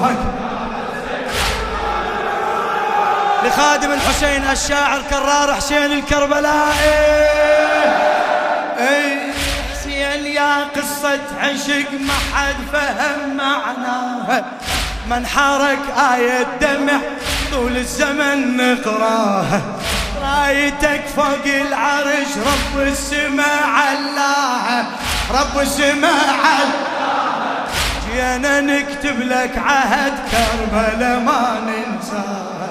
نعوفك لخادم الحسين الشاعر كرار حسين الكربلائي. اي حسين يا قصة عشق ما حد فهم معناها. من حرك آية دمع طول الزمن نقراها. رايتك فوق العرش رب السماء علاها. رب السماء علاها. جينا نكتب لك عهد كربلاء ما ننساها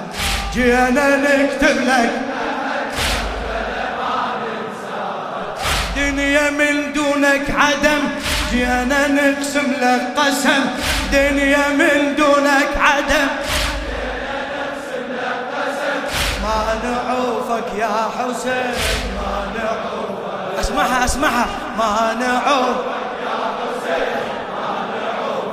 جينا نكتب لك دنيا من دونك عدم. جينا نقسم لك قسم. دنيا من دونك عدم. ما نعوفك يا حسين. ما نعوفك اسمعها اسمعها. ما نعوفك يا حسين.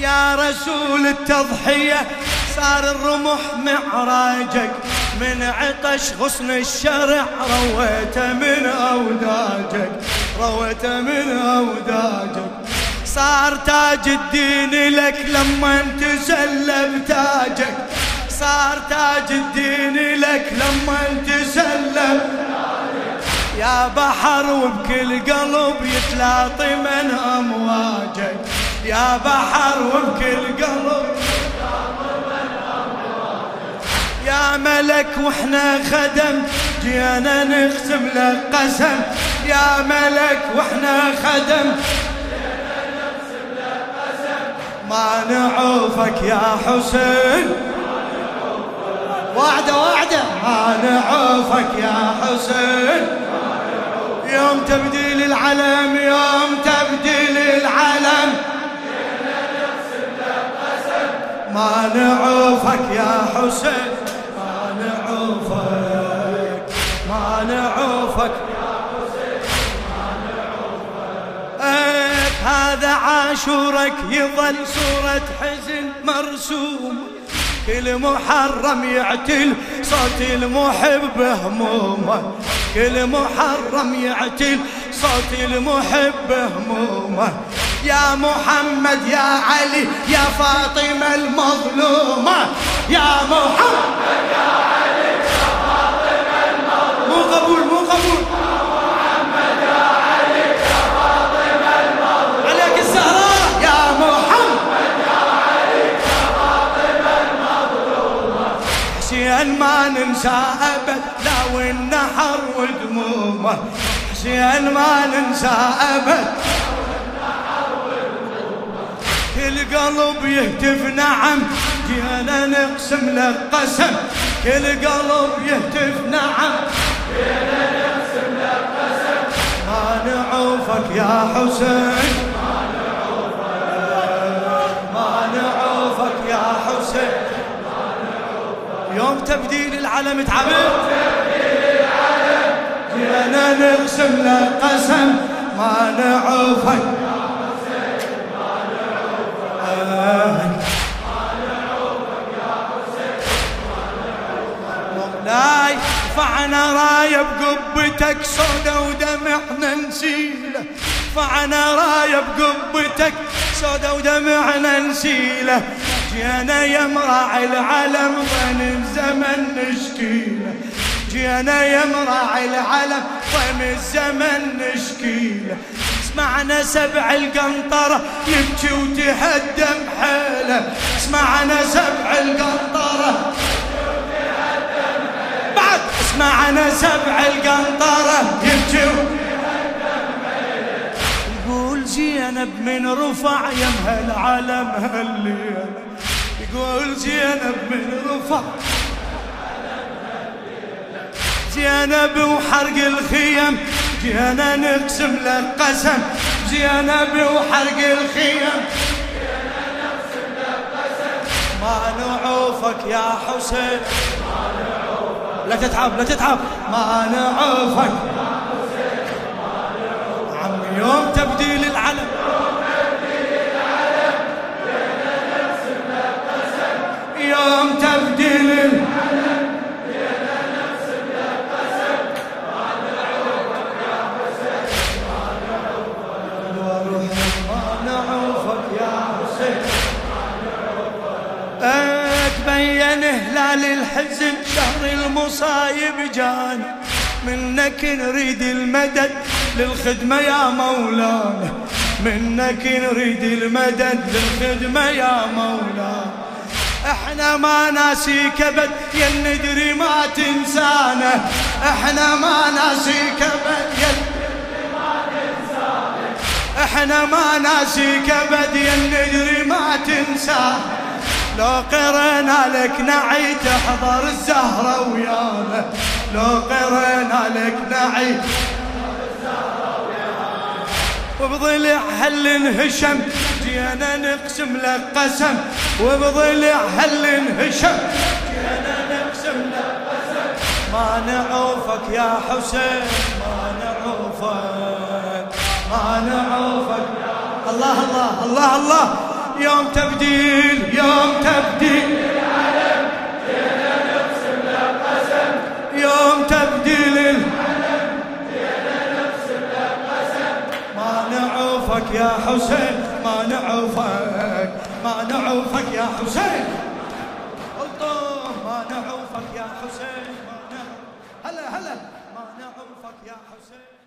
يا رسول التضحية صار الرمح معراجك. من عطش غصن الشرع رويته من أوداجك. رويته من أوداجك. صار تاج الدين لك لما تسلم تاجك. صار تاج الدين لك لما تسلم يا بحر وبكل قلب يتلاطي من أمواجك. يا بحر وبكل قلب يا ملك وإحنا خدم جينا نقسم لك قسم يا ملك وإحنا خدم ما نعوفك يا حسين. وعدة وعدة ما نعوفك يا حسين. يوم تبديل العلم يوم تبديل العلم. ما نعوفك يا حسين ما نعوفك ما نعوفك إيه، هذا عاشورك يظل صورة حزن مرسوم. كل محرم يعتل صوت المحب همومه كل محرم يعتل صوت المحب همومه يا محمد يا علي يا فاطمة المظلومة. يا محمد يا علي يا فاطمة المظلومة. مو قبول مو قبول. عليك الزهراء. يا محمد يا علي يا فاطمة المظلومة. ما ننسى أبد لا والنحر ودمومه حسين ما ننسى أبد. كل قلب يهتف نعم جينا نقسم لك قسم كل قلب يهتف نعم. جينا نقسم لك قسم ما نعوفك يا حسين. ما نعوفك يا حسين. يوم تبديل العلم تعبت جينا نقسم لك قسم ما نعوفك فعنا راية بقبتك سودا ودمعنا نسيله. فعنا راية بقبتك سودا ودمعنا نسيله. جينا يمرع العلم ضن الزمن نشكيله. جينا يمرع العلم ضن الزمن نشكيله. اسمعنا سبع القنطرة يبكي وتهدم حيله. اسمعنا سبع القنطرة اسمعنا سبع القنطرة. يبكي. يقول زينب من رفع يمها العالم هالليلة يقول زينب من رفع. زينب وحرق الخيم. جينا نقسم للقسم زينب وحرق الخيم. ما نعوفك يا حسين. لا تتعب لا تتعب. ما نعوفك عم يوم تبديل الحزن شهر المصايب جانا منك نريد المدد للخدمة يا مولانا. منك نريد المدد للخدمة يا مولانا. إحنا ما ناسيك أبد يا ندري ما تنسانا. إحنا ما ناسيك أبد يا إحنا ما ناسيك أبد يا ندري ما تنسى لو قرنا لك نعي تحضر الزهرة ويانا. لو قرنا لك نعي وبضلع هل انهشم جينا نقسم لك قسم. وبضلع هل انهشم جينا نقسم لك قسم. ما نعوفك يا حسين ما نعوفك ما نعوفك. الله الله الله الله. يوم تبديل يوم تبديل. يوم تبديل. ما نعوفك يا حسين ما نعوفك ما نعوفك يا حسين. الله ما نعوفك يا حسين ما نعوفك. هلا هلا. ما نعوفك يا حسين.